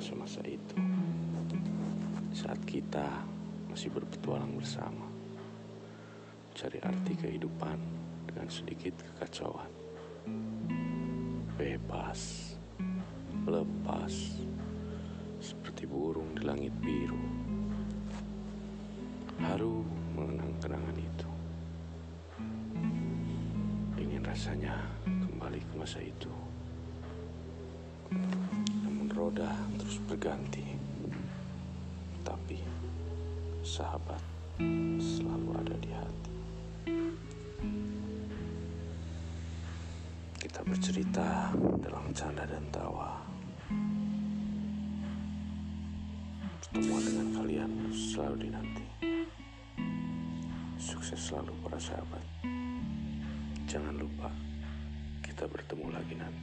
masa-masa itu. Saat kita masih berpetualang bersama. Cari arti kehidupan dengan sedikit kekacauan. Bebas, lepas, seperti burung di langit biru. Haru mengenang kenangan itu. Ingin rasanya kembali ke masa itu. Roda terus berganti. Tapi sahabat selalu ada di hati. Kita bercerita dalam canda dan tawa. Pertemuan dengan kalian selalu dinanti. Sukses selalu para sahabat. Jangan lupa kita bertemu lagi nanti.